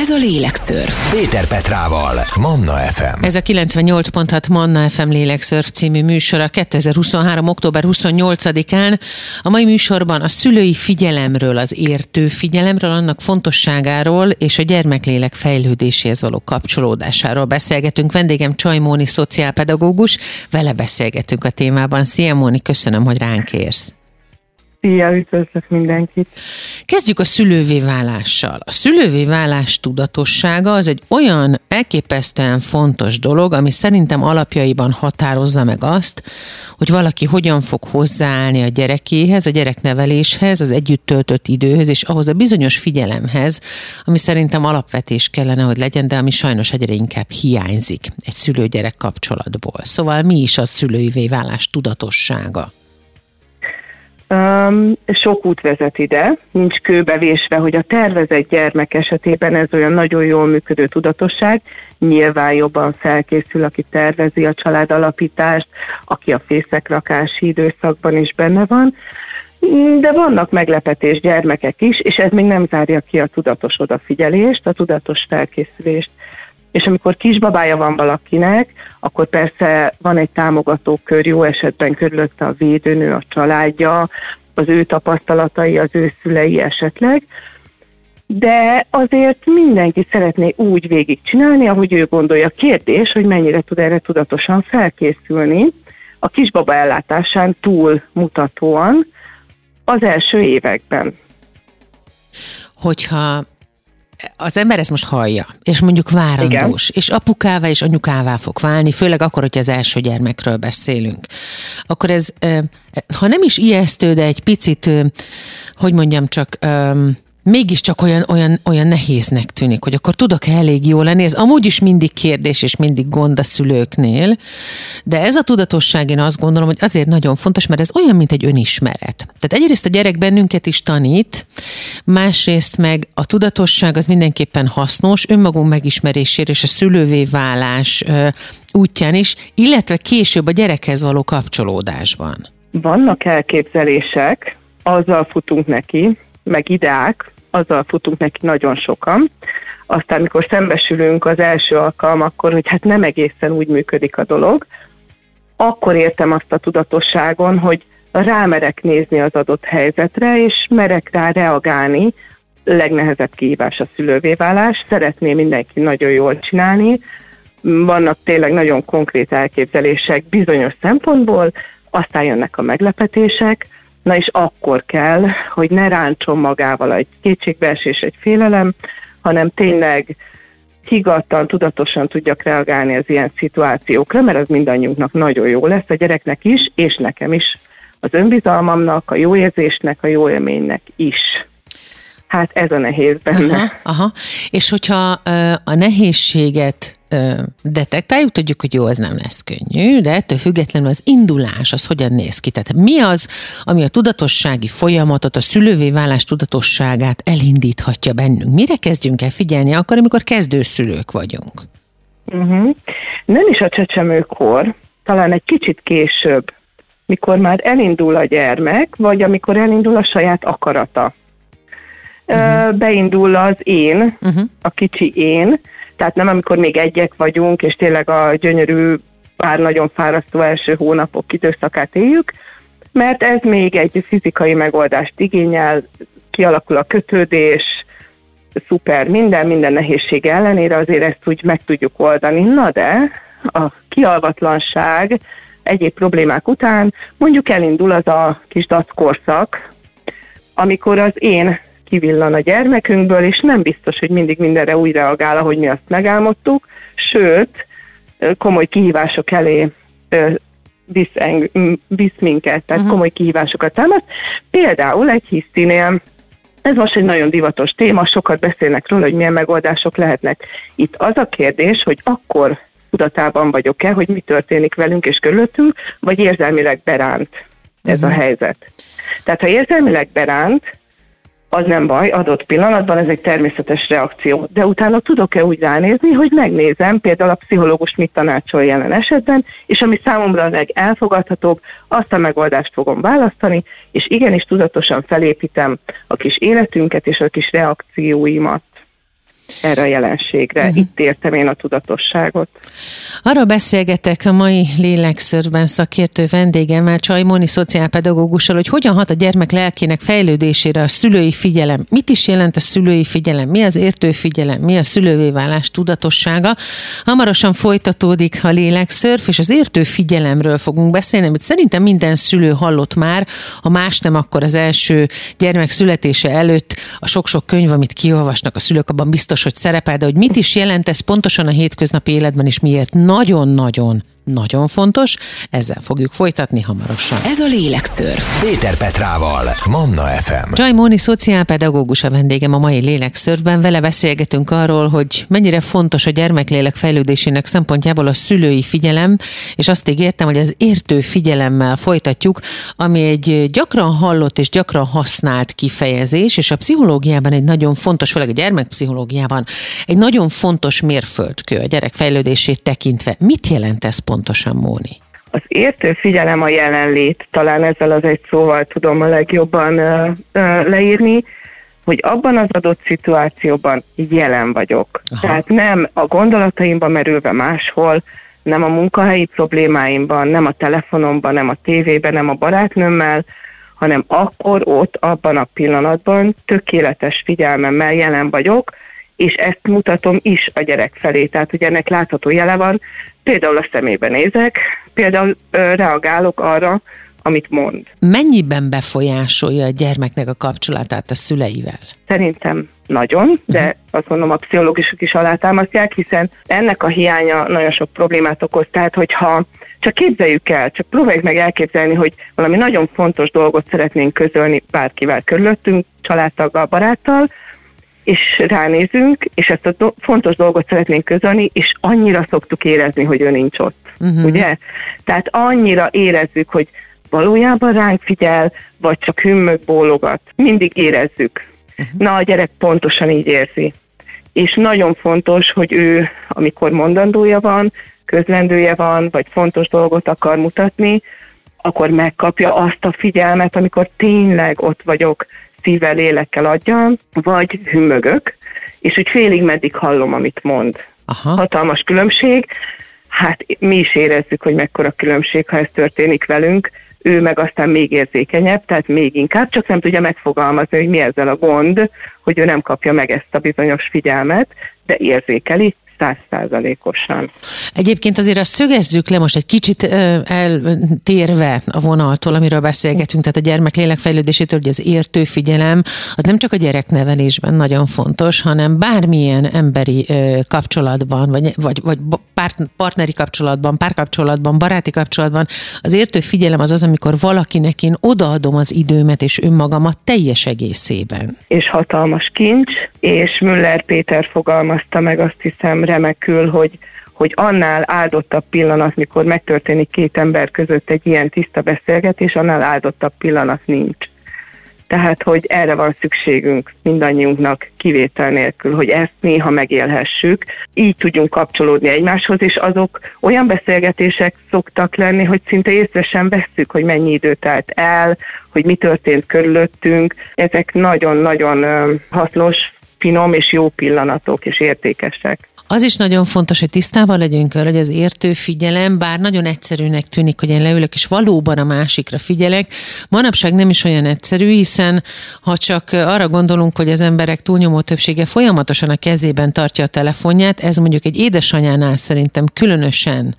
Ez a Lélekszörf. Péter Petrával, Manna FM. Ez a 98.6 Manna FM Lélekszörf című műsora 2023. október 28-án. A mai műsorban a szülői figyelemről, az értő figyelemről, annak fontosságáról és a gyermeklélek fejlődéséhez való kapcsolódásáról beszélgetünk. Vendégem Csajmóni szociálpedagógus, vele beszélgetünk a témában. Szia Móni, köszönöm, hogy ránk érsz. Szia, üdvözlök mindenkit! Kezdjük a szülővé válással. A szülővé válás tudatossága az egy olyan elképesztően fontos dolog, ami szerintem alapjaiban határozza meg azt, hogy valaki hogyan fog hozzáállni a gyerekéhez, a gyerekneveléshez, az együtt töltött időhöz, és ahhoz a bizonyos figyelemhez, ami szerintem alapvetés kellene, hogy legyen, de ami sajnos egyre inkább hiányzik egy szülő-gyerek kapcsolatból. Szóval mi is a szülői válás tudatossága? Um, sok út vezet ide, nincs kőbevésve, hogy a tervezett gyermek esetében ez olyan nagyon jól működő tudatosság, nyilván jobban felkészül, aki tervezi a család alapítást, aki a fészekrakási időszakban is benne van, de vannak meglepetés gyermekek is, és ez még nem zárja ki a tudatos odafigyelést, a tudatos felkészülést és amikor kisbabája van valakinek, akkor persze van egy támogatókör, jó esetben körülötte a védőnő, a családja, az ő tapasztalatai, az ő szülei esetleg, de azért mindenki szeretné úgy végigcsinálni, ahogy ő gondolja. Kérdés, hogy mennyire tud erre tudatosan felkészülni. A kisbaba ellátásán túl mutatóan az első években. Hogyha az ember ezt most hallja, és mondjuk várandós, Igen. és apukává és anyukává fog válni, főleg akkor, hogy az első gyermekről beszélünk, akkor ez, ha nem is ijesztő, de egy picit, hogy mondjam csak, mégiscsak olyan, olyan, olyan nehéznek tűnik, hogy akkor tudok-e elég jó lenni. Ez amúgy is mindig kérdés és mindig gond a szülőknél, de ez a tudatosság én azt gondolom, hogy azért nagyon fontos, mert ez olyan, mint egy önismeret. Tehát egyrészt a gyerek bennünket is tanít, másrészt meg a tudatosság az mindenképpen hasznos, önmagunk megismerésére és a szülővé válás útján is, illetve később a gyerekhez való kapcsolódásban. Vannak elképzelések, azzal futunk neki, meg ideák, azzal futunk neki nagyon sokan. Aztán, amikor szembesülünk az első alkalmakkor, hogy hát nem egészen úgy működik a dolog, akkor értem azt a tudatosságon, hogy rámerek nézni az adott helyzetre, és merek rá reagálni. Legnehezebb kihívás a szülővéválás. Szeretné mindenki nagyon jól csinálni. Vannak tényleg nagyon konkrét elképzelések bizonyos szempontból, aztán jönnek a meglepetések, Na és akkor kell, hogy ne ráncson magával egy kétségbeesés, egy félelem, hanem tényleg higattan, tudatosan tudjak reagálni az ilyen szituációkra, mert az mindannyiunknak nagyon jó lesz, a gyereknek is, és nekem is. Az önbizalmamnak, a jó érzésnek, a jó élménynek is. Hát ez a nehéz benne. Aha, aha. És hogyha a nehézséget detektáljuk, tudjuk, hogy jó, ez nem lesz könnyű, de ettől függetlenül az indulás, az hogyan néz ki? Tehát mi az, ami a tudatossági folyamatot, a szülővé válás tudatosságát elindíthatja bennünk? Mire kezdjünk el figyelni akkor, amikor kezdőszülők vagyunk? Uh-huh. Nem is a csecsemőkor, talán egy kicsit később, mikor már elindul a gyermek, vagy amikor elindul a saját akarata. Uh-huh. Beindul az én, uh-huh. a kicsi én, tehát nem amikor még egyek vagyunk, és tényleg a gyönyörű, pár nagyon fárasztó első hónapok időszakát éljük, mert ez még egy fizikai megoldást igényel, kialakul a kötődés, szuper, minden, minden nehézség ellenére azért ezt úgy meg tudjuk oldani. Na de a kialvatlanság egyéb problémák után mondjuk elindul az a kis dackorszak, amikor az én kivillan a gyermekünkből, és nem biztos, hogy mindig mindenre úgy reagál, ahogy mi azt megálmodtuk, sőt, komoly kihívások elé visz, visz minket, tehát uh-huh. komoly kihívásokat támaszt. Például egy hisztinél ez most egy nagyon divatos téma, sokat beszélnek róla, hogy milyen megoldások lehetnek. Itt az a kérdés, hogy akkor tudatában vagyok-e, hogy mi történik velünk és körülöttünk, vagy érzelmileg beránt ez uh-huh. a mhm. helyzet. Tehát ha érzelmileg beránt, az nem baj, adott pillanatban ez egy természetes reakció. De utána tudok-e úgy ránézni, hogy megnézem, például a pszichológus mit tanácsol jelen esetben, és ami számomra a legelfogadhatóbb, azt a megoldást fogom választani, és igenis tudatosan felépítem a kis életünket és a kis reakcióimat. Erre a jelenségre. Uh-huh. Itt értem én a tudatosságot. Arról beszélgetek a mai lélekszörben szakértő vendégemmel, Csajmoni szociálpedagógussal, hogy hogyan hat a gyermek lelkének fejlődésére a szülői figyelem. Mit is jelent a szülői figyelem? Mi az értő figyelem? Mi a szülővé válás tudatossága? Hamarosan folytatódik a lélekszörf, és az értő figyelemről fogunk beszélni, amit szerintem minden szülő hallott már, ha más nem, akkor az első gyermek születése előtt a sok-sok könyv, amit kiolvasnak a szülők, abban biztos, hogy szerepel, de hogy mit is jelent ez pontosan a hétköznapi életben, és miért? Nagyon-nagyon nagyon fontos, ezzel fogjuk folytatni hamarosan. Ez a Lélekszörf. Péter Petrával, Manna FM. Csaj Móni szociálpedagógus a vendégem a mai Lélekszörfben. Vele beszélgetünk arról, hogy mennyire fontos a gyermeklélek fejlődésének szempontjából a szülői figyelem, és azt ígértem, hogy az értő figyelemmel folytatjuk, ami egy gyakran hallott és gyakran használt kifejezés, és a pszichológiában egy nagyon fontos, főleg a gyermekpszichológiában egy nagyon fontos mérföldkő a gyerek fejlődését tekintve. Mit jelent ez pontosan, Móni? Az értő figyelem a jelenlét, talán ezzel az egy szóval tudom a legjobban ö, ö, leírni, hogy abban az adott szituációban jelen vagyok. Aha. Tehát nem a gondolataimban merülve máshol, nem a munkahelyi problémáimban, nem a telefonomban, nem a tévében, nem a barátnőmmel, hanem akkor ott, abban a pillanatban tökéletes figyelmemmel jelen vagyok, és ezt mutatom is a gyerek felé. Tehát, hogy ennek látható jele van, például a szemébe nézek, például ö, reagálok arra, amit mond. Mennyiben befolyásolja a gyermeknek a kapcsolatát a szüleivel? Szerintem nagyon, de uh-huh. azt mondom, a pszichológusok is alátámasztják, hiszen ennek a hiánya nagyon sok problémát okoz. Tehát, hogyha csak képzeljük el, csak próbáljuk meg elképzelni, hogy valami nagyon fontos dolgot szeretnénk közölni bárkivel körülöttünk, családtaggal, baráttal, és ránézünk, és ezt a do- fontos dolgot szeretnénk közölni, és annyira szoktuk érezni, hogy ő nincs ott. Uh-huh. Ugye? Tehát annyira érezzük, hogy valójában ránk figyel, vagy csak hümmög, bólogat. Mindig érezzük. Uh-huh. Na, a gyerek pontosan így érzi. És nagyon fontos, hogy ő, amikor mondandója van, közlendője van, vagy fontos dolgot akar mutatni, akkor megkapja azt a figyelmet, amikor tényleg ott vagyok, szívvel, lélekkel adjam, vagy hümmögök, és úgy félig meddig hallom, amit mond. Aha. Hatalmas különbség. Hát mi is érezzük, hogy mekkora különbség, ha ez történik velünk, ő meg aztán még érzékenyebb, tehát még inkább, csak nem tudja megfogalmazni, hogy mi ezzel a gond, hogy ő nem kapja meg ezt a bizonyos figyelmet, de érzékeli, százszázalékosan. Egyébként azért azt szögezzük le most egy kicsit eltérve a vonaltól, amiről beszélgetünk, tehát a gyermek lélekfejlődésétől, hogy az értő figyelem, az nem csak a gyereknevelésben nagyon fontos, hanem bármilyen emberi kapcsolatban, vagy, vagy, vagy partneri kapcsolatban, párkapcsolatban, baráti kapcsolatban, az értő figyelem az az, amikor valakinek én odaadom az időmet és önmagamat teljes egészében. És hatalmas kincs, és Müller Péter fogalmazta meg azt hiszem remekül, hogy, hogy annál áldottabb pillanat, mikor megtörténik két ember között egy ilyen tiszta beszélgetés, annál áldottabb pillanat nincs. Tehát, hogy erre van szükségünk mindannyiunknak kivétel nélkül, hogy ezt néha megélhessük, így tudjunk kapcsolódni egymáshoz, és azok olyan beszélgetések szoktak lenni, hogy szinte észre sem vesszük, hogy mennyi idő telt el, hogy mi történt körülöttünk. Ezek nagyon-nagyon hasznos, finom és jó pillanatok és értékesek. Az is nagyon fontos, hogy tisztában legyünk hogy az értő figyelem, bár nagyon egyszerűnek tűnik, hogy én leülök, és valóban a másikra figyelek, manapság nem is olyan egyszerű, hiszen ha csak arra gondolunk, hogy az emberek túlnyomó többsége folyamatosan a kezében tartja a telefonját, ez mondjuk egy édesanyánál szerintem különösen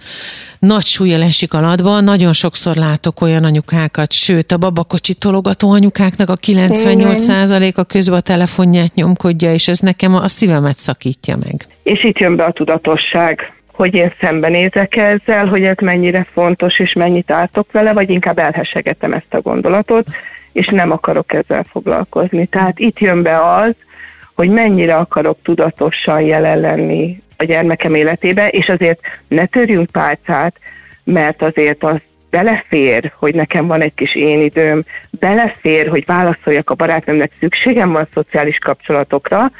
nagy súlya esik alatban. Nagyon sokszor látok olyan anyukákat, sőt a babakocsi tologató anyukáknak a 98%-a közben a telefonját nyomkodja, és ez nekem a szívemet szakítja meg. És itt jön be a tudatosság, hogy én szembenézek ezzel, hogy ez mennyire fontos, és mennyit ártok vele, vagy inkább elhesegetem ezt a gondolatot, és nem akarok ezzel foglalkozni. Tehát itt jön be az, hogy mennyire akarok tudatosan jelen lenni a gyermekem életébe, és azért ne törjünk pálcát, mert azért az belefér, hogy nekem van egy kis én időm, belefér, hogy válaszoljak a barátnőmnek, szükségem van szociális kapcsolatokra,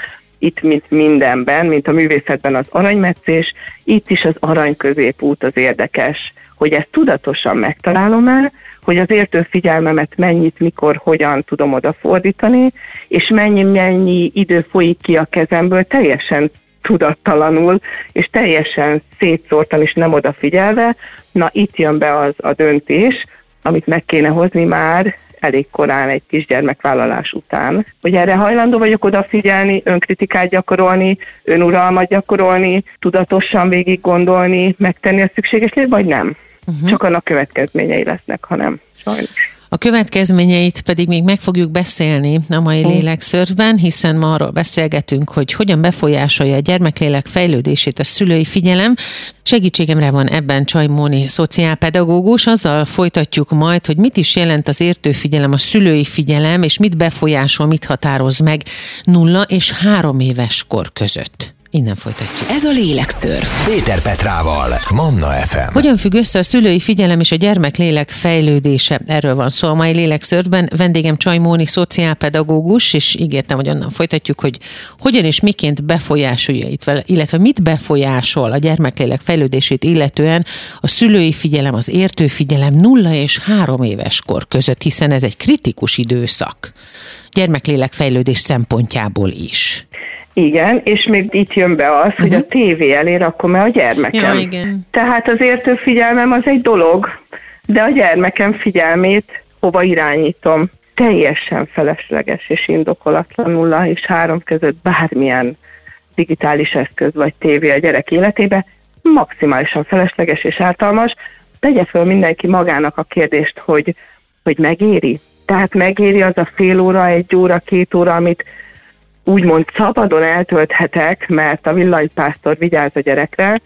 itt, mint mindenben, mint a művészetben az aranymetszés, itt is az arany középút az érdekes, hogy ezt tudatosan megtalálom-e, hogy az értő figyelmemet mennyit, mikor, hogyan tudom odafordítani, és mennyi-mennyi idő folyik ki a kezemből teljesen tudattalanul, és teljesen szétszórtan és nem odafigyelve, na itt jön be az a döntés, amit meg kéne hozni már elég korán egy kisgyermekvállalás után. Hogy erre hajlandó vagyok odafigyelni, önkritikát gyakorolni, önuralmat gyakorolni, tudatosan végig gondolni, megtenni a szükséges vagy nem. Uh-huh. Csak annak következményei lesznek, hanem sajnos. A következményeit pedig még meg fogjuk beszélni a mai lélekszörfben, hiszen ma arról beszélgetünk, hogy hogyan befolyásolja a gyermeklélek fejlődését a szülői figyelem. Segítségemre van ebben Csaj Móni, szociálpedagógus. Azzal folytatjuk majd, hogy mit is jelent az értő figyelem, a szülői figyelem, és mit befolyásol, mit határoz meg nulla és három éves kor között. Innen folytatjuk. Ez a Lélekszörf. Péter Petrával, Manna FM. Hogyan függ össze a szülői figyelem és a gyermek lélek fejlődése? Erről van szó a mai Lélekszörfben. Vendégem Csajmóni, szociálpedagógus, és ígértem, hogy onnan folytatjuk, hogy hogyan és miként befolyásolja itt vele, illetve mit befolyásol a gyermeklélek fejlődését illetően a szülői figyelem, az értő figyelem nulla és három éves kor között, hiszen ez egy kritikus időszak gyermeklélek fejlődés szempontjából is. Igen, és még itt jön be az, uh-huh. hogy a mhm. tévé elé rakom -e a gyermekem. Ja, igen. Tehát az értő figyelmem az egy dolog, de a gyermekem figyelmét hova irányítom? Teljesen felesleges és indokolatlan nulla és három között bármilyen digitális eszköz vagy tévé a gyerek életébe, maximálisan felesleges és ártalmas. Tegye föl mindenki magának a kérdést, hogy, hogy megéri. Tehát megéri az a fél óra, egy óra, két óra, amit úgymond szabadon eltölthetek, mert a villanypásztor vigyáz a gyerekre,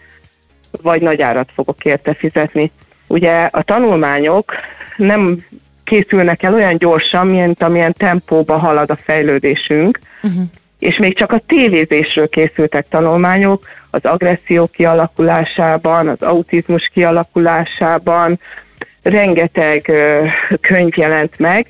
vagy nagy árat fogok érte fizetni. Ugye a tanulmányok nem készülnek el olyan gyorsan, mint amilyen tempóba halad a fejlődésünk, uh-huh. és még csak a tévézésről készültek tanulmányok, az agresszió kialakulásában, az autizmus kialakulásában, rengeteg könyv jelent meg,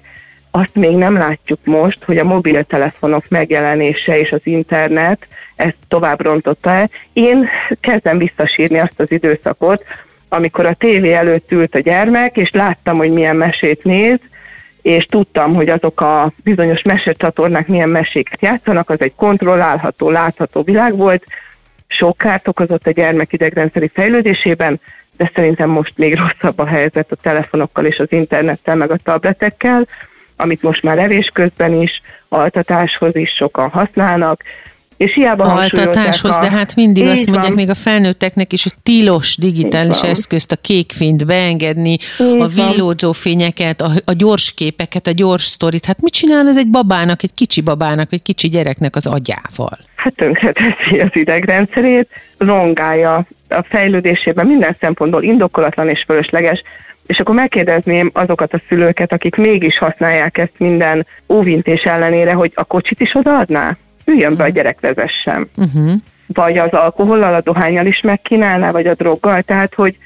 azt még nem látjuk most, hogy a mobiltelefonok megjelenése és az internet ezt tovább rontotta el. Én kezdem visszasírni azt az időszakot, amikor a tévé előtt ült a gyermek, és láttam, hogy milyen mesét néz, és tudtam, hogy azok a bizonyos mesecsatornák milyen meséket játszanak, az egy kontrollálható, látható világ volt, sok kárt okozott a gyermek idegrendszeri fejlődésében, de szerintem most még rosszabb a helyzet a telefonokkal és az internettel, meg a tabletekkel, amit most már evés közben is, altatáshoz is sokan használnak, és hiába Altatáshoz, a... de hát mindig azt mondják van. még a felnőtteknek is, hogy tilos digitális eszközt, a kékfényt beengedni, Így a villódzó fényeket, a, a gyors képeket, a gyors sztorit. Hát mit csinál ez egy babának, egy kicsi babának, egy kicsi gyereknek az agyával? Hát tönkreteszi az idegrendszerét, rongálja a fejlődésében minden szempontból indokolatlan és fölösleges, és akkor megkérdezném azokat a szülőket, akik mégis használják ezt minden óvintés ellenére, hogy a kocsit is odaadná? Üljön be a gyerek vezessen. Uh-huh. Vagy az alkohollal, a dohányjal is megkínálná, vagy a droggal. Tehát, hogy,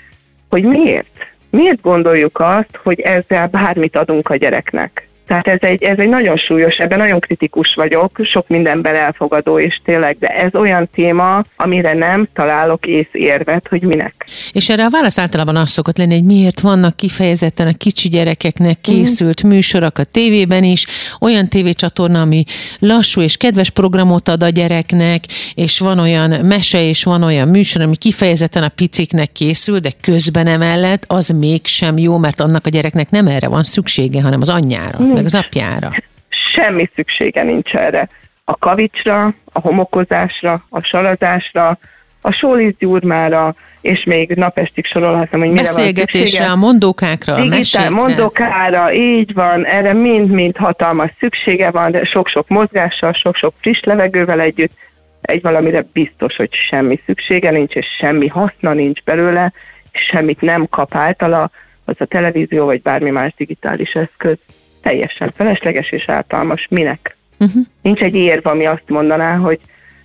hogy miért? Miért gondoljuk azt, hogy ezzel bármit adunk a gyereknek? Tehát ez egy, ez egy nagyon súlyos, ebben nagyon kritikus vagyok, sok mindenben elfogadó, és tényleg, de ez olyan téma, amire nem találok ész érvet, hogy minek. És erre a válasz általában az szokott lenni, hogy miért vannak kifejezetten a kicsi gyerekeknek mhm. készült mm. műsorok a tévében is, olyan tévécsatorna, ami lassú és kedves programot ad a gyereknek, és van olyan mese, és van olyan műsor, ami kifejezetten a piciknek készül, de közben emellett az mégsem jó, mert annak a gyereknek nem erre van szüksége, hanem az anyjára. Mm meg az apjára. Semmi szüksége nincs erre. A kavicsra, a homokozásra, a salazásra, a sóliszgyúrmára, és még napestig sorolhatom, hogy mire van szüksége. a mondókákra, a mesékre. mondókára, így van, erre mind-mind hatalmas szüksége van, de sok-sok mozgással, sok-sok friss levegővel együtt, egy valamire biztos, hogy semmi szüksége nincs, és semmi haszna nincs belőle, és semmit nem kap általa, az a televízió, vagy bármi más digitális eszköz teljesen felesleges és általmas. Minek? Uh-huh. Nincs egy érv, ami azt mondaná, hogy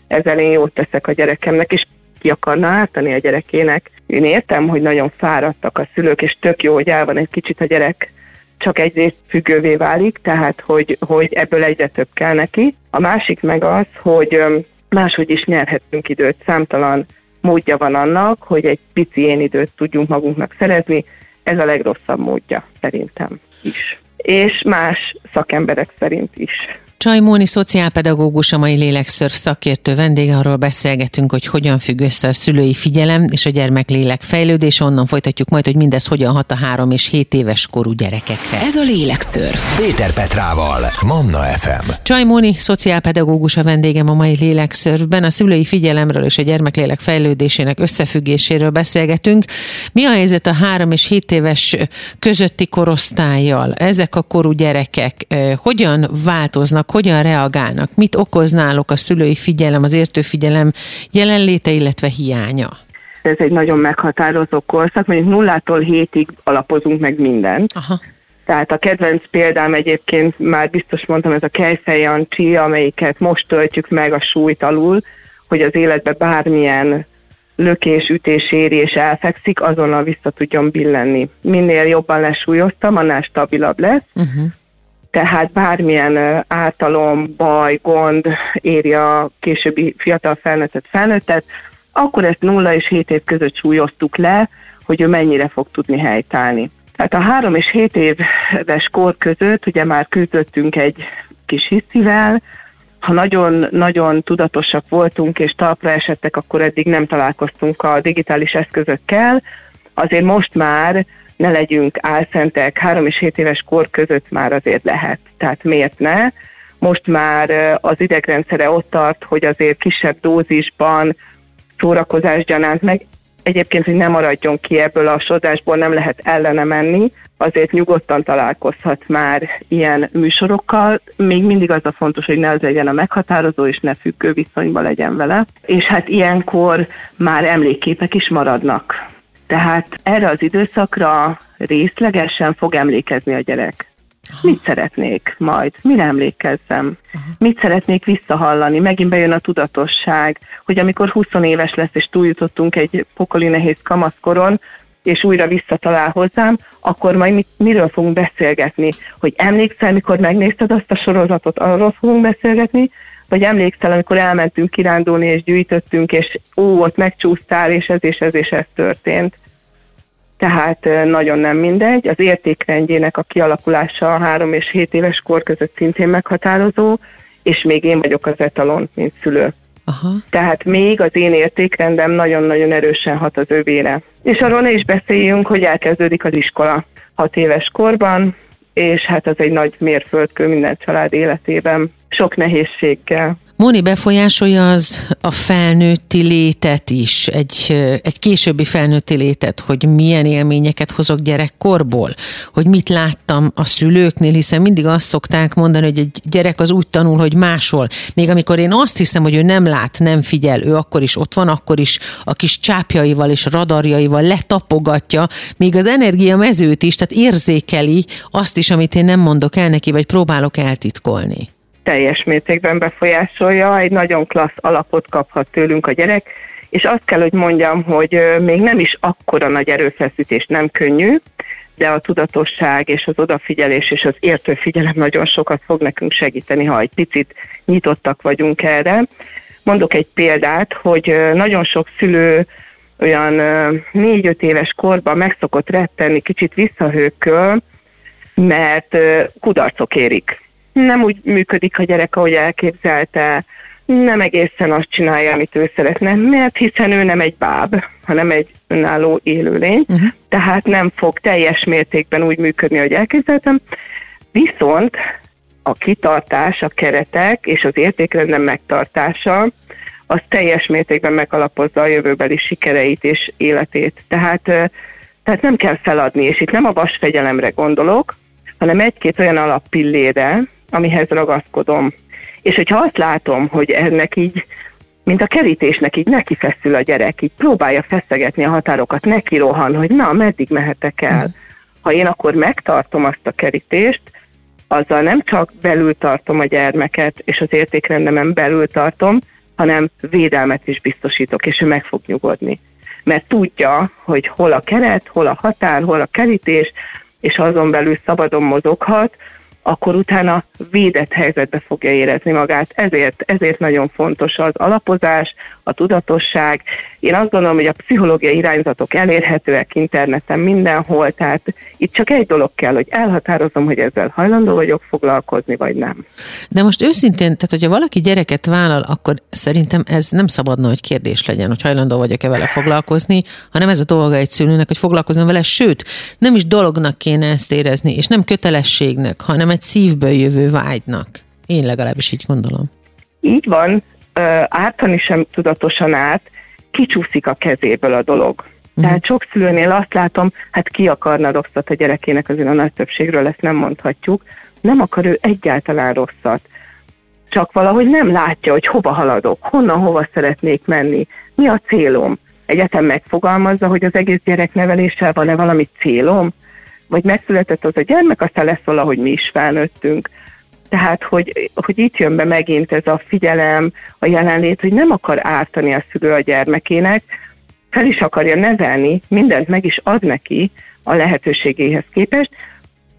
ezzel én jót teszek a gyerekemnek, és ki akarna ártani a gyerekének. Én értem, hogy nagyon fáradtak a szülők, és tök jó, hogy el van egy kicsit a gyerek, csak egyrészt függővé válik, tehát hogy, hogy ebből egyre több kell neki. A másik meg az, hogy máshogy is nyerhetünk időt, számtalan módja van annak, hogy egy pici én időt tudjunk magunknak szerezni, ez a legrosszabb módja szerintem is. És más szakemberek szerint is. Csajmóni szociálpedagógus, a mai lélekszörf szakértő vendége, arról beszélgetünk, hogy hogyan függ össze a szülői figyelem és a gyermek lélek fejlődés. Onnan folytatjuk majd, hogy mindez hogyan hat a három és hét éves korú gyerekekre. Ez a lélekszörf. Péter Petrával, Manna FM. Csajmóni szociálpedagógus a vendégem a mai lélekszörfben. A szülői figyelemről és a gyermeklélek fejlődésének összefüggéséről beszélgetünk. Mi a helyzet a három és hét éves közötti korosztályjal? Ezek a korú gyerekek eh, hogyan változnak, hogyan reagálnak, mit okoz náluk a szülői figyelem, az értőfigyelem jelenléte, illetve hiánya? Ez egy nagyon meghatározó korszak, mondjuk nullától hétig alapozunk meg mindent. Aha. Tehát a kedvenc példám egyébként már biztos mondtam, ez a Kejfej Jancsi, amelyiket most töltjük meg a súlyt alul, hogy az életbe bármilyen lökés, ütés éri és elfekszik, azonnal vissza tudjon billenni. Minél jobban lesúlyoztam, annál stabilabb lesz. Uh-huh tehát bármilyen ártalom, baj, gond éri a későbbi fiatal felnőttet felnőttet, akkor ezt 0 és 7 év között súlyoztuk le, hogy ő mennyire fog tudni helytállni. Tehát a 3 és 7 éves kor között ugye már küzdöttünk egy kis hiszivel, ha nagyon-nagyon tudatosak voltunk és talpra esettek, akkor eddig nem találkoztunk a digitális eszközökkel, azért most már ne legyünk álszentek, három és hét éves kor között már azért lehet. Tehát miért ne? Most már az idegrendszere ott tart, hogy azért kisebb dózisban szórakozás gyanánt meg egyébként, hogy nem maradjon ki ebből a sodásból, nem lehet ellene menni, azért nyugodtan találkozhat már ilyen műsorokkal. Még mindig az a fontos, hogy ne az legyen a meghatározó, és ne függő viszonyban legyen vele. És hát ilyenkor már emlékképek is maradnak. Tehát erre az időszakra részlegesen fog emlékezni a gyerek. Aha. Mit szeretnék majd? Mire emlékezzem? Aha. Mit szeretnék visszahallani? Megint bejön a tudatosság, hogy amikor 20 éves lesz, és túljutottunk egy pokoli nehéz kamaszkoron, és újra visszatalál hozzám, akkor majd mit, miről fogunk beszélgetni? Hogy emlékszel, mikor megnézted azt a sorozatot, arról fogunk beszélgetni, vagy emlékszel, amikor elmentünk kirándulni, és gyűjtöttünk, és ó, ott megcsúsztál, és ez és ez és ez történt. Tehát nagyon nem mindegy. Az értékrendjének a kialakulása a 3 és 7 éves kor között szintén meghatározó, és még én vagyok az etalon, mint szülő. Aha. Tehát még az én értékrendem nagyon-nagyon erősen hat az övére. És arról ne is beszéljünk, hogy elkezdődik az iskola 6 éves korban, és hát az egy nagy mérföldkő minden család életében, sok nehézséggel. Móni befolyásolja az a felnőtti létet is, egy, egy későbbi felnőtti létet, hogy milyen élményeket hozok gyerekkorból, hogy mit láttam a szülőknél, hiszen mindig azt szokták mondani, hogy egy gyerek az úgy tanul, hogy máshol. Még amikor én azt hiszem, hogy ő nem lát, nem figyel, ő akkor is ott van, akkor is a kis csápjaival és radarjaival letapogatja, még az energia mezőt is, tehát érzékeli azt is, amit én nem mondok el neki, vagy próbálok eltitkolni teljes mértékben befolyásolja, egy nagyon klassz alapot kaphat tőlünk a gyerek, és azt kell, hogy mondjam, hogy még nem is akkora nagy erőfeszítés, nem könnyű, de a tudatosság és az odafigyelés és az értőfigyelem nagyon sokat fog nekünk segíteni, ha egy picit nyitottak vagyunk erre. Mondok egy példát, hogy nagyon sok szülő olyan négy-öt éves korban megszokott rettenni kicsit visszahőkköl, mert kudarcok érik nem úgy működik a gyerek, ahogy elképzelte, nem egészen azt csinálja, amit ő szeretne, mert hiszen ő nem egy báb, hanem egy önálló élőlény, uh-huh. tehát nem fog teljes mértékben úgy működni, ahogy elképzeltem. Viszont a kitartás, a keretek és az értékrendem megtartása az teljes mértékben megalapozza a jövőbeli sikereit és életét. Tehát, tehát nem kell feladni, és itt nem a vasfegyelemre gondolok, hanem egy-két olyan alappillére, amihez ragaszkodom. És hogyha azt látom, hogy ennek így, mint a kerítésnek így neki feszül a gyerek, így próbálja feszegetni a határokat, neki rohan, hogy na, meddig mehetek el. Ha én akkor megtartom azt a kerítést, azzal nem csak belül tartom a gyermeket, és az értékrendemen belül tartom, hanem védelmet is biztosítok, és ő meg fog nyugodni. Mert tudja, hogy hol a keret, hol a határ, hol a kerítés, és azon belül szabadon mozoghat, akkor utána védett helyzetbe fogja érezni magát. Ezért, ezért nagyon fontos az alapozás, a tudatosság. Én azt gondolom, hogy a pszichológiai irányzatok elérhetőek interneten mindenhol, tehát itt csak egy dolog kell, hogy elhatározom, hogy ezzel hajlandó vagyok foglalkozni, vagy nem. De most őszintén, tehát hogyha valaki gyereket vállal, akkor szerintem ez nem szabadna, hogy kérdés legyen, hogy hajlandó vagyok-e vele foglalkozni, hanem ez a dolga egy szülőnek, hogy foglalkozni vele, sőt, nem is dolognak kéne ezt érezni, és nem kötelességnek, hanem egy szívből jövő vágynak. Én legalábbis így gondolom. Így van, ártani sem tudatosan át, kicsúszik a kezéből a dolog. Uh-huh. Tehát sok szülőnél azt látom, hát ki akarna rosszat a gyerekének, azért a nagy többségről ezt nem mondhatjuk, nem akar ő egyáltalán rosszat. Csak valahogy nem látja, hogy hova haladok, honnan, hova szeretnék menni, mi a célom. Egyetem megfogalmazza, hogy az egész gyerekneveléssel van-e valami célom, vagy megszületett az a gyermek, aztán lesz valahogy mi is felnőttünk. Tehát, hogy, hogy itt jön be megint ez a figyelem, a jelenlét, hogy nem akar ártani a szülő a gyermekének, fel is akarja nevelni, mindent meg is ad neki a lehetőségéhez képest,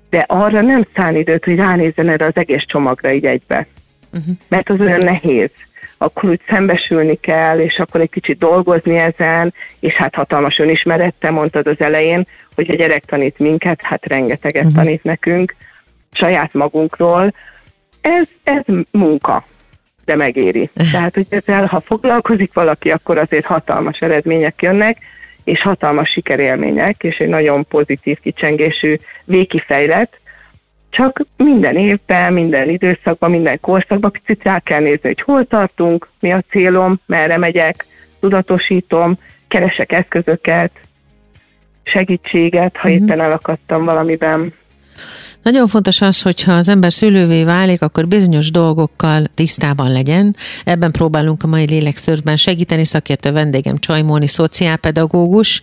de arra nem szán időt, hogy ránézzen erre az egész csomagra így egybe. Uh-huh. Mert az olyan nehéz. Akkor úgy szembesülni kell, és akkor egy kicsit dolgozni ezen, és hát hatalmas önismerette, mondtad az elején, hogy a gyerek tanít minket, hát rengeteget uh-huh. tanít nekünk, saját magunkról, ez, ez munka, de megéri. Tehát, hogy ezzel, ha foglalkozik valaki, akkor azért hatalmas eredmények jönnek, és hatalmas sikerélmények, és egy nagyon pozitív kicsengésű végkifejlet, csak minden évben, minden időszakban, minden korszakban picit rá kell nézni, hogy hol tartunk, mi a célom, merre megyek, tudatosítom, keresek eszközöket, segítséget, ha mhm. éppen elakadtam valamiben. Nagyon fontos az, hogyha az ember szülővé válik, akkor bizonyos dolgokkal tisztában legyen. Ebben próbálunk a mai lélekszörben segíteni. Szakértő vendégem Csajmóni, szociálpedagógus,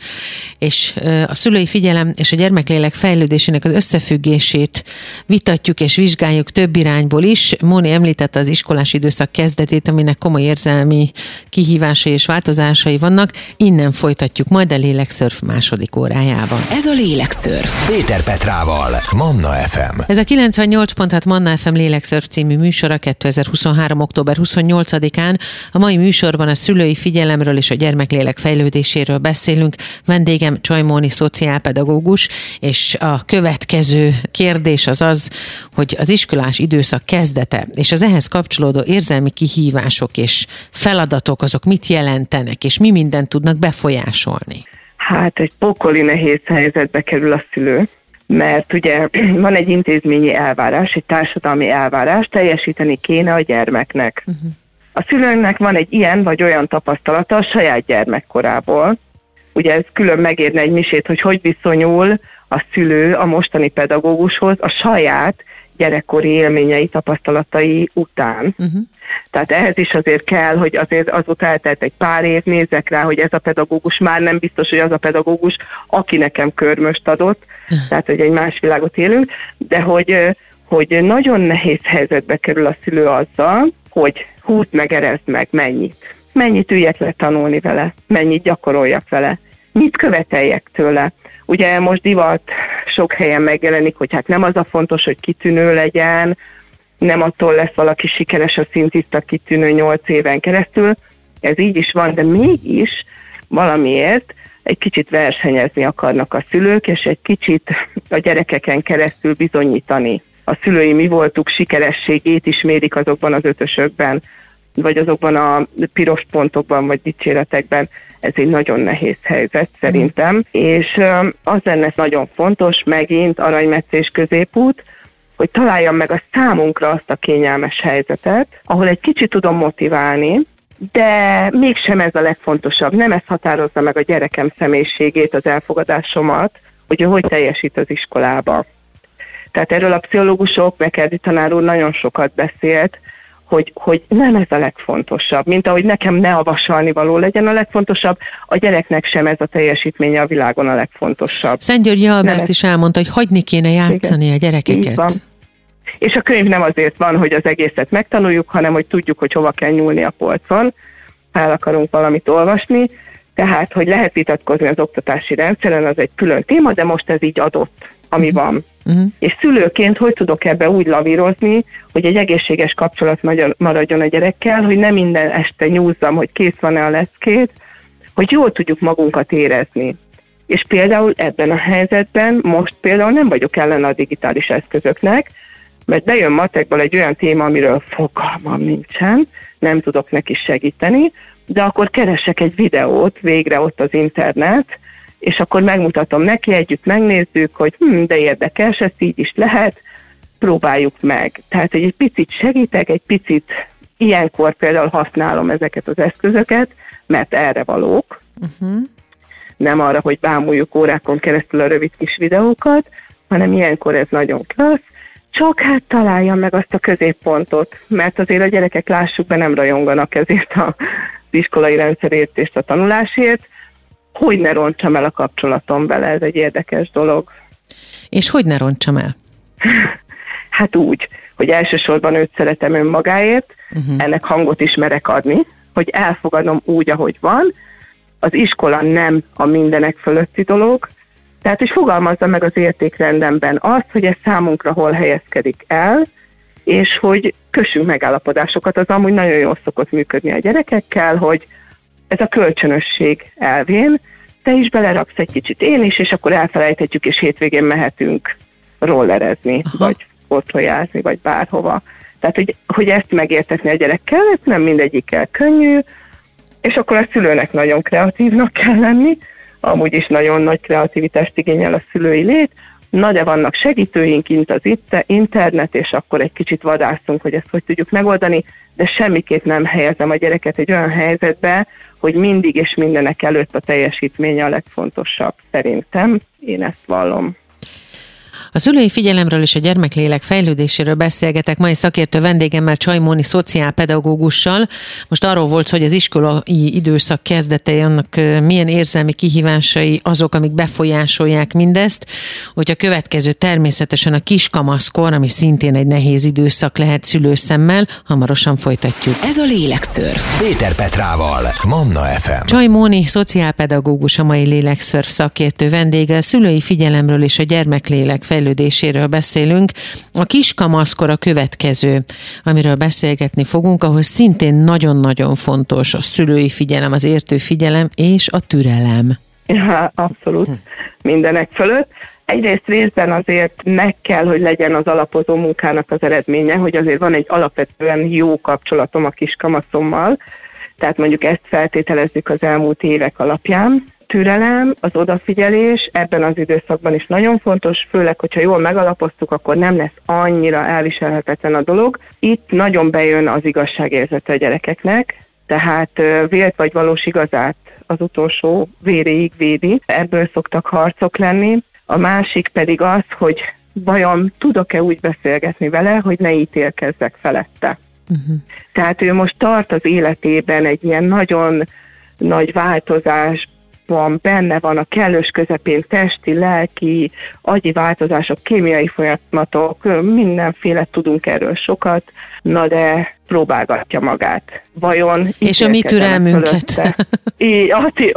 és a szülői figyelem és a gyermeklélek fejlődésének az összefüggését vitatjuk és vizsgáljuk több irányból is. Móni említette az iskolás időszak kezdetét, aminek komoly érzelmi kihívásai és változásai vannak. Innen folytatjuk majd a lélekszörf második órájában. Ez a lélekszörf. Péter Petrával, Manna F. FM. Ez a 98.6 Manna FM Lélekszörf című műsora 2023. október 28-án. A mai műsorban a szülői figyelemről és a gyermeklélek fejlődéséről beszélünk. Vendégem Csajmóni szociálpedagógus, és a következő kérdés az az, hogy az iskolás időszak kezdete és az ehhez kapcsolódó érzelmi kihívások és feladatok azok mit jelentenek, és mi mindent tudnak befolyásolni? Hát egy pokoli nehéz helyzetbe kerül a szülő, mert ugye van egy intézményi elvárás, egy társadalmi elvárás, teljesíteni kéne a gyermeknek. Uh-huh. A szülőnek van egy ilyen vagy olyan tapasztalata a saját gyermekkorából. Ugye ez külön megérne egy misét, hogy hogy viszonyul a szülő a mostani pedagógushoz a saját gyerekkori élményei, tapasztalatai után. Uh-huh. Tehát ehhez is azért kell, hogy azért azóta eltelt egy pár év, nézek rá, hogy ez a pedagógus már nem biztos, hogy az a pedagógus, aki nekem körmöst adott, uh-huh. tehát hogy egy más világot élünk, de hogy, hogy nagyon nehéz helyzetbe kerül a szülő azzal, hogy hút meg, erezd meg, mennyit. Mennyit üljek le tanulni vele, mennyit gyakoroljak vele, mit követeljek tőle. Ugye most divat sok helyen megjelenik, hogy hát nem az a fontos, hogy kitűnő legyen, nem attól lesz valaki sikeres a szintiszta kitűnő nyolc éven keresztül. Ez így is van, de mégis valamiért egy kicsit versenyezni akarnak a szülők, és egy kicsit a gyerekeken keresztül bizonyítani. A szülői mi voltuk sikerességét is mérik azokban az ötösökben, vagy azokban a piros pontokban, vagy dicséretekben. Ez egy nagyon nehéz helyzet szerintem, és az lenne nagyon fontos, megint aranymetszés középút, hogy találjam meg a számunkra azt a kényelmes helyzetet, ahol egy kicsit tudom motiválni, de mégsem ez a legfontosabb. Nem ez határozza meg a gyerekem személyiségét, az elfogadásomat, hogy ő hogy teljesít az iskolába. Tehát erről a pszichológusok, Bekerdi tanár úr nagyon sokat beszélt, hogy, hogy nem ez a legfontosabb, mint ahogy nekem ne a vasalni való legyen a legfontosabb, a gyereknek sem ez a teljesítménye a világon a legfontosabb. Szent Györgyi Albert is elmondta, hogy hagyni kéne játszani Igen. a gyerekeket. És a könyv nem azért van, hogy az egészet megtanuljuk, hanem hogy tudjuk, hogy hova kell nyúlni a polcon, ha el akarunk valamit olvasni. Tehát, hogy lehet vitatkozni az oktatási rendszeren, az egy külön téma, de most ez így adott ami uh-huh. van. Uh-huh. És szülőként hogy tudok ebbe úgy lavírozni, hogy egy egészséges kapcsolat maradjon a gyerekkel, hogy nem minden este nyúzzam, hogy kész van-e a leckét, hogy jól tudjuk magunkat érezni. És például ebben a helyzetben most például nem vagyok ellen a digitális eszközöknek, mert bejön matekból egy olyan téma, amiről fogalmam nincsen, nem tudok neki segíteni, de akkor keresek egy videót végre ott az internet, és akkor megmutatom neki, együtt megnézzük, hogy hm, de érdekes, ezt így is lehet, próbáljuk meg. Tehát, hogy egy picit segítek, egy picit ilyenkor például használom ezeket az eszközöket, mert erre valók, uh-huh. nem arra, hogy bámuljuk órákon keresztül a rövid kis videókat, hanem ilyenkor ez nagyon klassz, csak hát találja meg azt a középpontot, mert azért a gyerekek lássuk be nem rajonganak ezért a iskolai rendszerért és a tanulásért, hogy ne roncsam el a kapcsolatom vele, ez egy érdekes dolog. És hogy ne roncsam el? hát úgy, hogy elsősorban őt szeretem önmagáért, uh-huh. ennek hangot is merek adni, hogy elfogadom úgy, ahogy van, az iskola nem a mindenek fölötti dolog, tehát, hogy fogalmazza meg az értékrendemben azt, hogy ez számunkra hol helyezkedik el, és hogy kössünk megállapodásokat, az amúgy nagyon jól szokott működni a gyerekekkel, hogy ez a kölcsönösség elvén, te is beleraksz egy kicsit én is, és akkor elfelejthetjük, és hétvégén mehetünk rollerezni, Aha. vagy otthonjázni, vagy bárhova. Tehát, hogy, hogy ezt megértetni a gyerekkel, ez nem mindegyikkel könnyű, és akkor a szülőnek nagyon kreatívnak kell lenni, amúgy is nagyon nagy kreativitást igényel a szülői lét, na de vannak segítőink, mint az internet, és akkor egy kicsit vadászunk, hogy ezt hogy tudjuk megoldani, de semmiképp nem helyezem a gyereket egy olyan helyzetbe, hogy mindig és mindenek előtt a teljesítménye a legfontosabb. Szerintem én ezt vallom. A szülői figyelemről és a gyermeklélek fejlődéséről beszélgetek mai szakértő vendégemmel, Csajmóni szociálpedagógussal. Most arról volt, hogy az iskolai időszak kezdetei, annak milyen érzelmi kihívásai azok, amik befolyásolják mindezt, hogy a következő természetesen a kiskamaszkor, ami szintén egy nehéz időszak lehet szülőszemmel, hamarosan folytatjuk. Ez a Lélekszörf. Péter Petrával, Manna FM. Csajmóni szociálpedagógus a mai Lélekszörf szakértő vendége, a szülői figyelemről és a gyermeklélek fejlődéséről fejlődéséről beszélünk. A kiskamaszkor a következő, amiről beszélgetni fogunk, ahol szintén nagyon-nagyon fontos a szülői figyelem, az értő figyelem és a türelem. Ja, abszolút. Mindenek fölött. Egyrészt részben azért meg kell, hogy legyen az alapozó munkának az eredménye, hogy azért van egy alapvetően jó kapcsolatom a kiskamaszommal, tehát mondjuk ezt feltételezzük az elmúlt évek alapján, türelem, az odafigyelés ebben az időszakban is nagyon fontos, főleg, hogyha jól megalapoztuk, akkor nem lesz annyira elviselhetetlen a dolog. Itt nagyon bejön az igazságérzete a gyerekeknek, tehát vélt vagy valós igazát az utolsó véréig védi. Ebből szoktak harcok lenni. A másik pedig az, hogy vajon tudok-e úgy beszélgetni vele, hogy ne ítélkezzek felette. Uh-huh. Tehát ő most tart az életében egy ilyen nagyon nagy változás, van, benne van a kellős közepén testi, lelki, agyi változások, kémiai folyamatok, mindenféle tudunk erről sokat, na de próbálgatja magát. Vajon És a mi türelmünket. Így,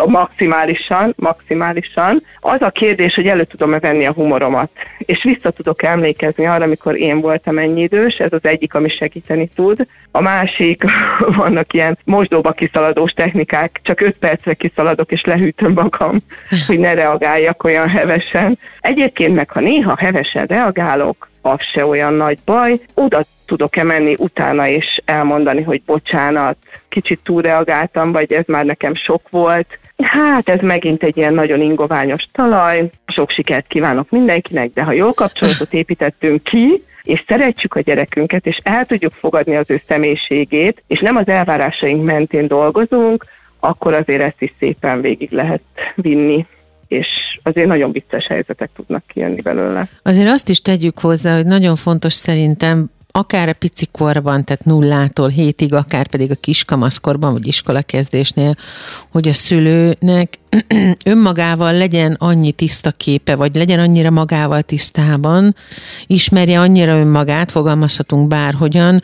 maximálisan, maximálisan. Az a kérdés, hogy elő tudom-e venni a humoromat, és vissza tudok emlékezni arra, amikor én voltam ennyi idős, ez az egyik, ami segíteni tud. A másik, vannak ilyen mosdóba kiszaladós technikák, csak öt percre kiszaladok, és lehűtöm magam, hogy ne reagáljak olyan hevesen. Egyébként meg, ha néha hevesen reagálok, az se olyan nagy baj. Oda tudok-e menni utána és elmondani, hogy bocsánat, kicsit túlreagáltam, vagy ez már nekem sok volt. Hát ez megint egy ilyen nagyon ingoványos talaj, sok sikert kívánok mindenkinek, de ha jó kapcsolatot építettünk ki, és szeretjük a gyerekünket, és el tudjuk fogadni az ő személyiségét, és nem az elvárásaink mentén dolgozunk, akkor azért ezt is szépen végig lehet vinni és azért nagyon vicces helyzetek tudnak kijönni belőle. Azért azt is tegyük hozzá, hogy nagyon fontos szerintem akár a pici korban, tehát nullától hétig, akár pedig a kiskamaszkorban, vagy iskolakezdésnél, hogy a szülőnek önmagával legyen annyi tiszta képe, vagy legyen annyira magával tisztában, ismerje annyira önmagát, fogalmazhatunk bárhogyan,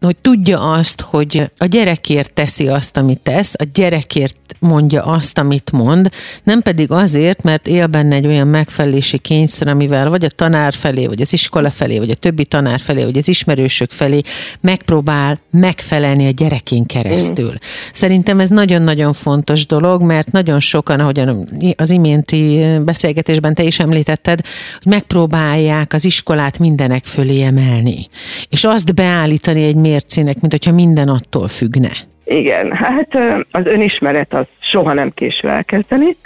hogy tudja azt, hogy a gyerekért teszi azt, amit tesz, a gyerekért mondja azt, amit mond, nem pedig azért, mert él benne egy olyan megfelelési kényszer, amivel vagy a tanár felé, vagy az iskola felé, vagy a többi tanár felé, vagy az ismerősök felé megpróbál megfelelni a gyerekén keresztül. Mm. Szerintem ez nagyon-nagyon fontos dolog, mert nagyon sokan, ahogyan az iménti beszélgetésben te is említetted, hogy megpróbálják az iskolát mindenek fölé emelni. És azt beállítani egy mércének, mint hogyha minden attól függne. Igen, hát az önismeret az soha nem késő elkezdeni,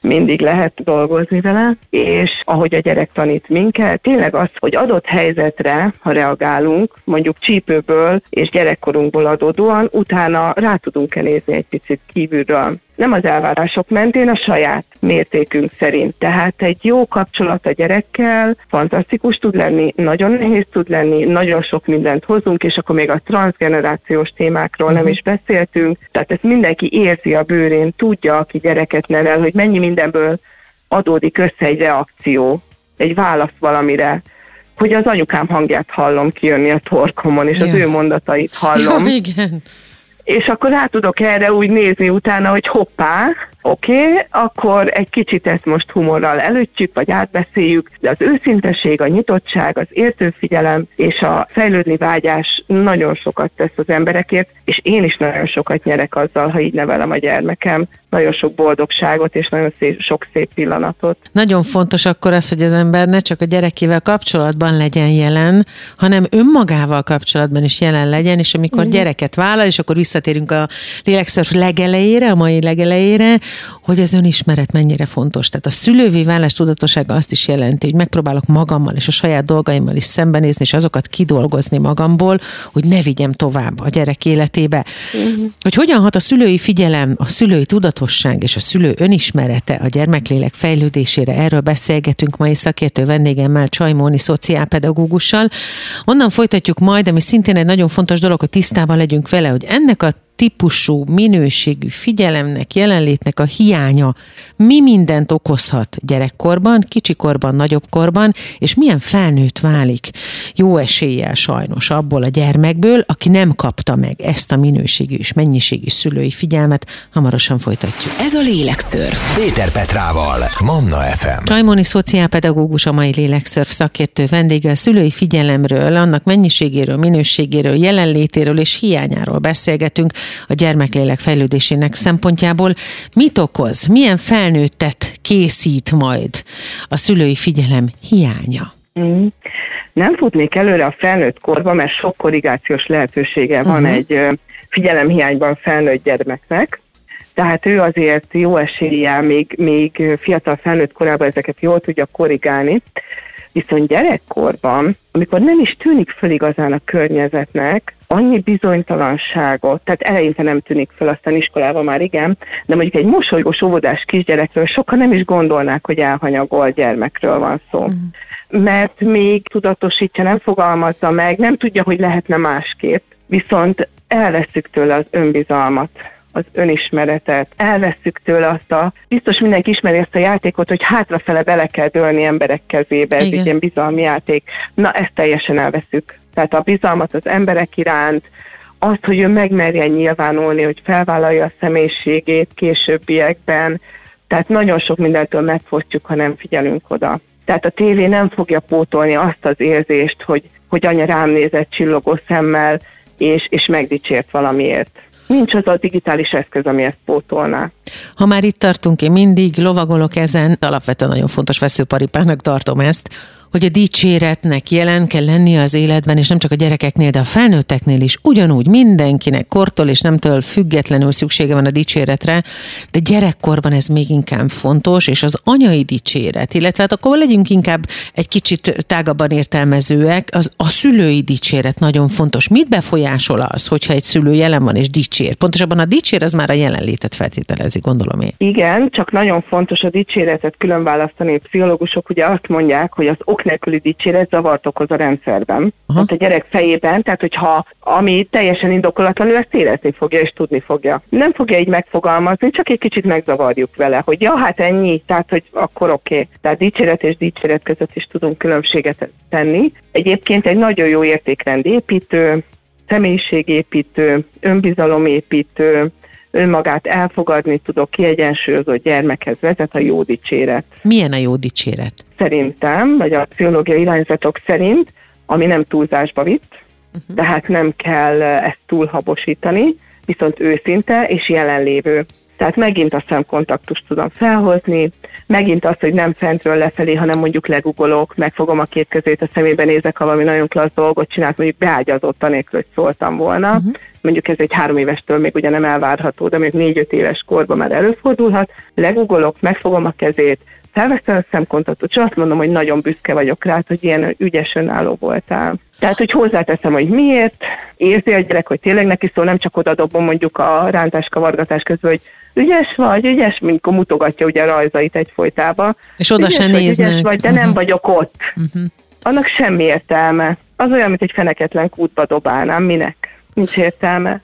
mindig lehet dolgozni vele, és ahogy a gyerek tanít minket, tényleg az, hogy adott helyzetre, ha reagálunk, mondjuk csípőből és gyerekkorunkból adódóan, utána rá tudunk-e nézni egy picit kívülről nem az elvárások mentén, a saját mértékünk szerint. Tehát egy jó kapcsolat a gyerekkel fantasztikus tud lenni, nagyon nehéz tud lenni, nagyon sok mindent hozunk, és akkor még a transgenerációs témákról uh-huh. nem mhm. is beszéltünk. Tehát ezt mindenki érzi a bőrén, tudja, aki gyereket nevel, hogy mennyi mindenből adódik össze egy reakció, egy válasz valamire hogy az anyukám hangját hallom kijönni a torkomon, és ja. az ő mondatait hallom. Ja, igen és akkor rá tudok erre úgy nézni utána, hogy hoppá, oké, okay, akkor egy kicsit ezt most humorral előttjük, vagy átbeszéljük, de az őszintesség, a nyitottság, az értőfigyelem és a fejlődni vágyás nagyon sokat tesz az emberekért, és én is nagyon sokat nyerek azzal, ha így nevelem a gyermekem. Nagyon sok boldogságot és nagyon szép, sok szép pillanatot. Nagyon fontos akkor az, hogy az ember ne csak a gyerekével kapcsolatban legyen jelen, hanem önmagával kapcsolatban is jelen legyen, és amikor mm. gyereket vállal, és akkor visszatérünk a lélekszörf legelejére, a mai legelejére, hogy az önismeret mennyire fontos. Tehát a szülővé válás tudatossága azt is jelenti, hogy megpróbálok magammal és a saját dolgaimmal is szembenézni, és azokat kidolgozni magamból, hogy ne vigyem tovább a gyerek életébe. Uh-huh. Hogy hogyan hat a szülői figyelem, a szülői tudatosság és a szülő önismerete a gyermeklélek fejlődésére. Erről beszélgetünk mai szakértő vendégemmel, Csajmóni szociálpedagógussal. Onnan folytatjuk majd, ami szintén egy nagyon fontos dolog, hogy tisztában legyünk vele, hogy ennek a típusú, minőségű figyelemnek, jelenlétnek a hiánya mi mindent okozhat gyerekkorban, kicsikorban, nagyobbkorban, és milyen felnőtt válik jó eséllyel sajnos abból a gyermekből, aki nem kapta meg ezt a minőségű és mennyiségű szülői figyelmet. Hamarosan folytatjuk. Ez a Lélekszörf. Péter Petrával, Manna FM. Rajmoni szociálpedagógus a mai Lélekszörf szakértő vendége a szülői figyelemről, annak mennyiségéről, minőségéről, jelenlétéről és hiányáról beszélgetünk a gyermeklélek fejlődésének szempontjából. Mit okoz, milyen felnőttet készít majd a szülői figyelem hiánya? Mm. Nem futnék előre a felnőtt korba, mert sok korrigációs lehetősége uh-huh. van egy figyelemhiányban felnőtt gyermeknek, tehát ő azért jó eséllyel még, még fiatal felnőtt korában ezeket jól tudja korrigálni. Viszont gyerekkorban, amikor nem is tűnik föl igazán a környezetnek, annyi bizonytalanságot, tehát eleinte nem tűnik föl, aztán iskolában már igen, de mondjuk egy mosolygós óvodás kisgyerekről sokan nem is gondolnák, hogy elhanyagolt gyermekről van szó. Mm. Mert még tudatosítja, nem fogalmazza meg, nem tudja, hogy lehetne másképp, viszont elveszük tőle az önbizalmat az önismeretet, elveszük tőle azt a, biztos mindenki ismeri ezt a játékot, hogy hátrafele bele kell dőlni emberek kezébe, ez Igen. egy ilyen bizalmi játék. Na, ezt teljesen elveszük. Tehát a bizalmat az emberek iránt, azt, hogy ő megmerjen nyilvánulni, hogy felvállalja a személyiségét későbbiekben, tehát nagyon sok mindentől megfosztjuk, ha nem figyelünk oda. Tehát a tévé nem fogja pótolni azt az érzést, hogy, hogy anya rám nézett csillogó szemmel, és, és megdicsért valamiért. Nincs az a digitális eszköz, ami ezt pótolná. Ha már itt tartunk, én mindig lovagolok ezen, alapvetően nagyon fontos veszőparipának tartom ezt, hogy a dicséretnek jelen kell lennie az életben, és nem csak a gyerekeknél, de a felnőtteknél is. Ugyanúgy mindenkinek kortól és nemtől függetlenül szüksége van a dicséretre, de gyerekkorban ez még inkább fontos, és az anyai dicséret, illetve hát akkor legyünk inkább egy kicsit tágabban értelmezőek, az, a szülői dicséret nagyon fontos. Mit befolyásol az, hogyha egy szülő jelen van és dicsér? Pontosabban a dicsér az már a jelenlétet feltételezi, gondolom én. Igen, csak nagyon fontos a dicséretet külön választani. Pszichológusok ugye azt mondják, hogy az ok nélküli dicséret zavart okoz a rendszerben. Aha. Hát a gyerek fejében, tehát hogyha ami teljesen indokolatlan, ő ezt érezni fogja és tudni fogja. Nem fogja így megfogalmazni, csak egy kicsit megzavarjuk vele, hogy ja, hát ennyi, tehát hogy akkor oké. Okay. Tehát dicséret és dicséret között is tudunk különbséget tenni. Egyébként egy nagyon jó értékrend építő, személyiségépítő, önbizalomépítő, önmagát elfogadni tudó, kiegyensúlyozott gyermekhez vezet a jó dicséret. Milyen a jó dicséret? Szerintem, vagy a pszichológiai irányzatok szerint, ami nem túlzásba vitt, uh-huh. tehát nem kell ezt túlhabosítani, viszont őszinte és jelenlévő. Tehát megint a szemkontaktust tudom felhozni, megint azt, hogy nem fentről lefelé, hanem mondjuk legugolok, megfogom a két kezét a szemébe nézek, ha valami nagyon klassz dolgot csinált, mondjuk beágyazott anélkül, hogy szóltam volna. Uh-huh. Mondjuk ez egy három évestől még ugye nem elvárható, de még négy-öt éves korban már előfordulhat. Legugolok, megfogom a kezét, felveszem a szemkontaktot, és azt mondom, hogy nagyon büszke vagyok rá, hogy ilyen ügyes önálló voltál. Tehát, hogy hozzáteszem, hogy miért, érzi a gyerek, hogy tényleg neki szól, nem csak oda dobom mondjuk a rántás kavargatás közben, hogy ügyes vagy, ügyes, amikor mutogatja ugye a rajzait egyfolytába. És oda ügyes se vagy, néznek. Ügyes vagy, de uh-huh. nem vagyok ott. Uh-huh. Annak semmi értelme. Az olyan, mint egy feneketlen kútba dobálnám. Minek? Nincs értelme.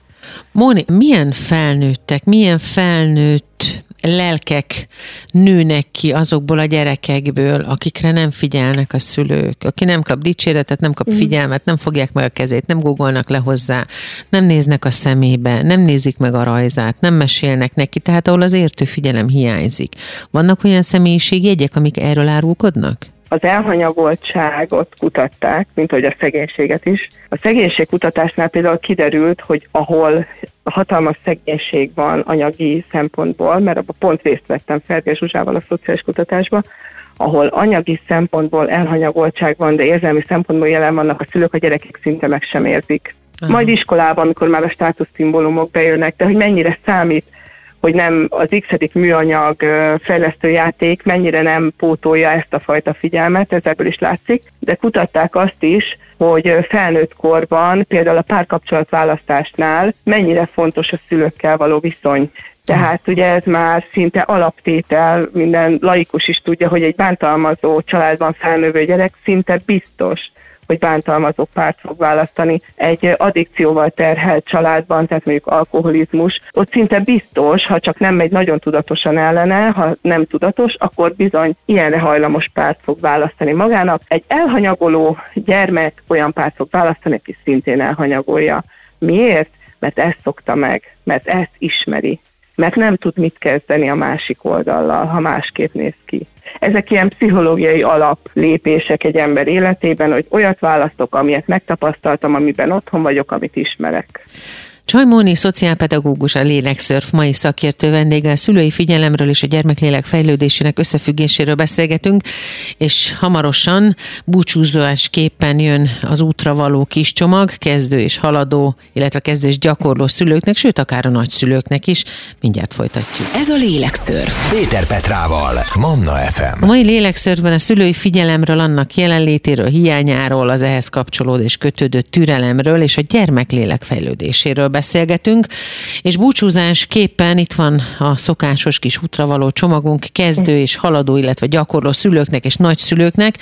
Móni, milyen felnőttek, milyen felnőtt lelkek nőnek ki azokból a gyerekekből, akikre nem figyelnek a szülők, aki nem kap dicséretet, nem kap mm. figyelmet, nem fogják meg a kezét, nem googolnak le hozzá, nem néznek a szemébe, nem nézik meg a rajzát, nem mesélnek neki, tehát ahol az értő figyelem hiányzik. Vannak olyan személyiségjegyek, amik erről árulkodnak? az elhanyagoltságot kutatták, mint hogy a szegénységet is. A szegénység kutatásnál például kiderült, hogy ahol hatalmas szegénység van anyagi szempontból, mert abban pont részt vettem Ferges Zsuzsával a szociális kutatásban, ahol anyagi szempontból elhanyagoltság van, de érzelmi szempontból jelen vannak a szülők, a gyerekek szinte meg sem érzik. Aha. Majd iskolában, amikor már a státuszszimbólumok bejönnek, de hogy mennyire számít hogy nem az x műanyag fejlesztő játék mennyire nem pótolja ezt a fajta figyelmet, ez ebből is látszik, de kutatták azt is, hogy felnőtt korban, például a párkapcsolatválasztásnál mennyire fontos a szülőkkel való viszony. Tehát ugye ez már szinte alaptétel, minden laikus is tudja, hogy egy bántalmazó családban felnövő gyerek szinte biztos, hogy bántalmazó párt fog választani. Egy addikcióval terhelt családban, tehát mondjuk alkoholizmus, ott szinte biztos, ha csak nem megy nagyon tudatosan ellene, ha nem tudatos, akkor bizony ilyenre hajlamos párt fog választani magának. Egy elhanyagoló gyermek olyan párt fog választani, aki szintén elhanyagolja. Miért? Mert ezt szokta meg, mert ezt ismeri, mert nem tud mit kezdeni a másik oldallal, ha másképp néz ki. Ezek ilyen pszichológiai alaplépések egy ember életében, hogy olyat választok, amilyet megtapasztaltam, amiben otthon vagyok, amit ismerek. Csajmóni szociálpedagógus, a lélekszörf mai szakértő vendége, a szülői figyelemről és a gyermeklélek fejlődésének összefüggéséről beszélgetünk, és hamarosan búcsúzásképpen jön az útra való kis csomag, kezdő és haladó, illetve kezdő és gyakorló szülőknek, sőt akár a nagyszülőknek is. Mindjárt folytatjuk. Ez a lélekszörf. Péter Petrával, Manna FM. A mai lélekszörfben a szülői figyelemről, annak jelenlétéről, hiányáról, az ehhez kapcsolódó és kötődő türelemről és a gyermeklélek fejlődéséről beszélgetünk, és búcsúzásképpen itt van a szokásos kis útravaló csomagunk kezdő és haladó, illetve gyakorló szülőknek és nagyszülőknek.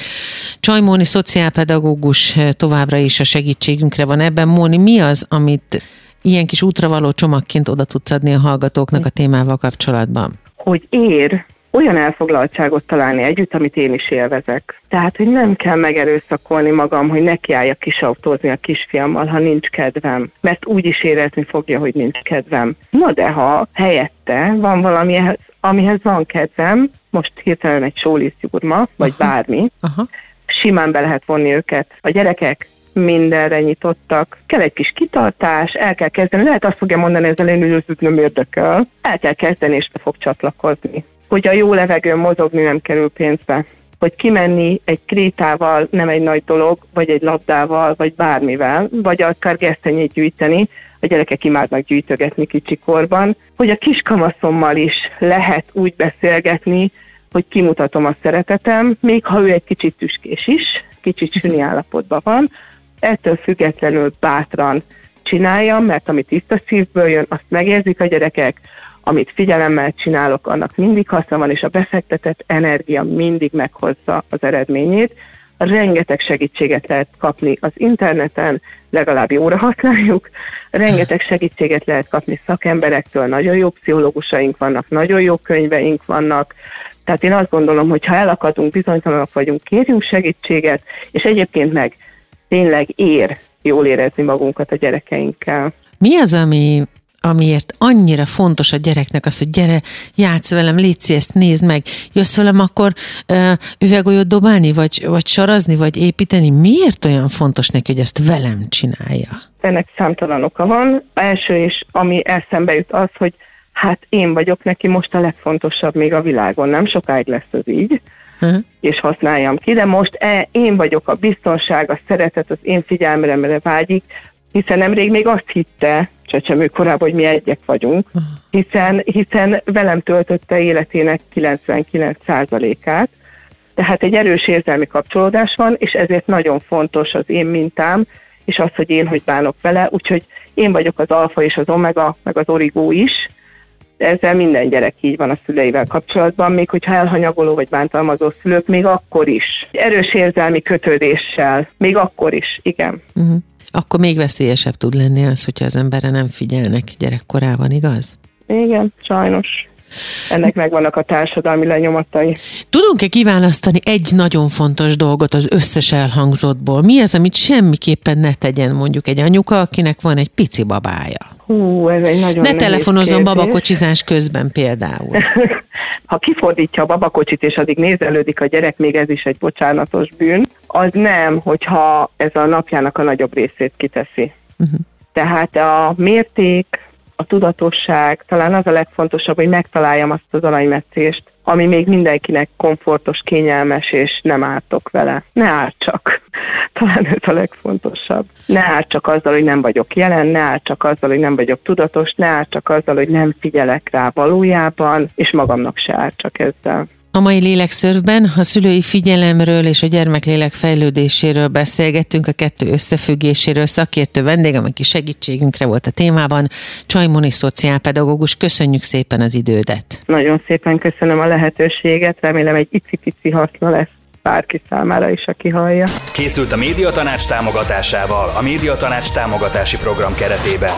Csajmóni szociálpedagógus továbbra is a segítségünkre van ebben. Móni, mi az, amit ilyen kis útravaló csomagként oda tudsz adni a hallgatóknak a témával kapcsolatban? Hogy ér olyan elfoglaltságot találni együtt, amit én is élvezek. Tehát, hogy nem kell megerőszakolni magam, hogy nekiálljak kisautózni a kisfiammal, ha nincs kedvem. Mert úgy is érezni fogja, hogy nincs kedvem. Na de ha helyette van valami, amihez van kedvem, most hirtelen egy sólisztjúrma, vagy Aha. bármi, Aha. simán be lehet vonni őket. A gyerekek mindenre nyitottak. Kell egy kis kitartás, el kell kezdeni. Lehet azt fogja mondani, ezzel én nem érdekel. El kell kezdeni, és be fog csatlakozni hogy a jó levegőn mozogni nem kerül pénzbe hogy kimenni egy krétával nem egy nagy dolog, vagy egy labdával, vagy bármivel, vagy akár gesztenyét gyűjteni, a gyerekek imádnak gyűjtögetni kicsikorban, hogy a kiskamaszommal is lehet úgy beszélgetni, hogy kimutatom a szeretetem, még ha ő egy kicsit tüskés is, kicsit süni állapotban van, ettől függetlenül bátran csináljam, mert ami tiszta szívből jön, azt megérzik a gyerekek, amit figyelemmel csinálok, annak mindig haszna van, és a befektetett energia mindig meghozza az eredményét. Rengeteg segítséget lehet kapni az interneten, legalább jóra használjuk, rengeteg segítséget lehet kapni szakemberektől, nagyon jó pszichológusaink vannak, nagyon jó könyveink vannak, tehát én azt gondolom, hogy ha elakadunk, bizonytalanok vagyunk, kérjünk segítséget, és egyébként meg tényleg ér jól érezni magunkat a gyerekeinkkel. Mi az, ami amiért annyira fontos a gyereknek az, hogy gyere, játsz velem, légy ezt nézd meg, jössz velem akkor uh, üvegolyót dobálni, vagy, vagy sarazni, vagy építeni. Miért olyan fontos neki, hogy ezt velem csinálja? Ennek számtalan oka van. Első és ami eszembe jut az, hogy hát én vagyok neki most a legfontosabb még a világon. Nem sokáig lesz az így, uh-huh. és használjam ki, de most e, én vagyok a biztonság, a szeretet, az én figyelmemre vágyik, hiszen nemrég még azt hitte, csecsemő korában, hogy mi egyek vagyunk, hiszen, hiszen velem töltötte életének 99%-át, tehát egy erős érzelmi kapcsolódás van, és ezért nagyon fontos az én mintám, és az, hogy én hogy bánok vele, úgyhogy én vagyok az alfa és az omega, meg az origó is, ezzel minden gyerek így van a szüleivel kapcsolatban, még hogyha elhanyagoló vagy bántalmazó szülők, még akkor is. Erős érzelmi kötődéssel, még akkor is, igen. Uh-huh akkor még veszélyesebb tud lenni az, hogyha az emberre nem figyelnek gyerekkorában, igaz? Igen, sajnos. Ennek megvannak a társadalmi lenyomatai. Tudunk-e kiválasztani egy nagyon fontos dolgot az összes elhangzottból? Mi az, amit semmiképpen ne tegyen mondjuk egy anyuka, akinek van egy pici babája? Hú, ez egy nagyon Ne telefonozzon babakocsizás közben például. ha kifordítja a babakocsit, és addig nézelődik a gyerek, még ez is egy bocsánatos bűn, az nem, hogyha ez a napjának a nagyobb részét kiteszi. Uh-huh. Tehát a mérték, a tudatosság, talán az a legfontosabb, hogy megtaláljam azt az aranymetszést, ami még mindenkinek komfortos, kényelmes, és nem ártok vele. Ne ártsak. Talán ez a legfontosabb. Ne ártsak azzal, hogy nem vagyok jelen, ne ártsak azzal, hogy nem vagyok tudatos, ne ártsak azzal, hogy nem figyelek rá valójában, és magamnak se ártsak ezzel. A mai lélekszörfben a szülői figyelemről és a gyermeklélek fejlődéséről beszélgettünk, a kettő összefüggéséről. Szakértő vendégem, aki segítségünkre volt a témában, Csajmoni szociálpedagógus. Köszönjük szépen az idődet. Nagyon szépen köszönöm a lehetőséget, remélem egy icipici haszna lesz bárki számára is, aki hallja. Készült a Médiatanács támogatásával a Médiatanács támogatási program keretében.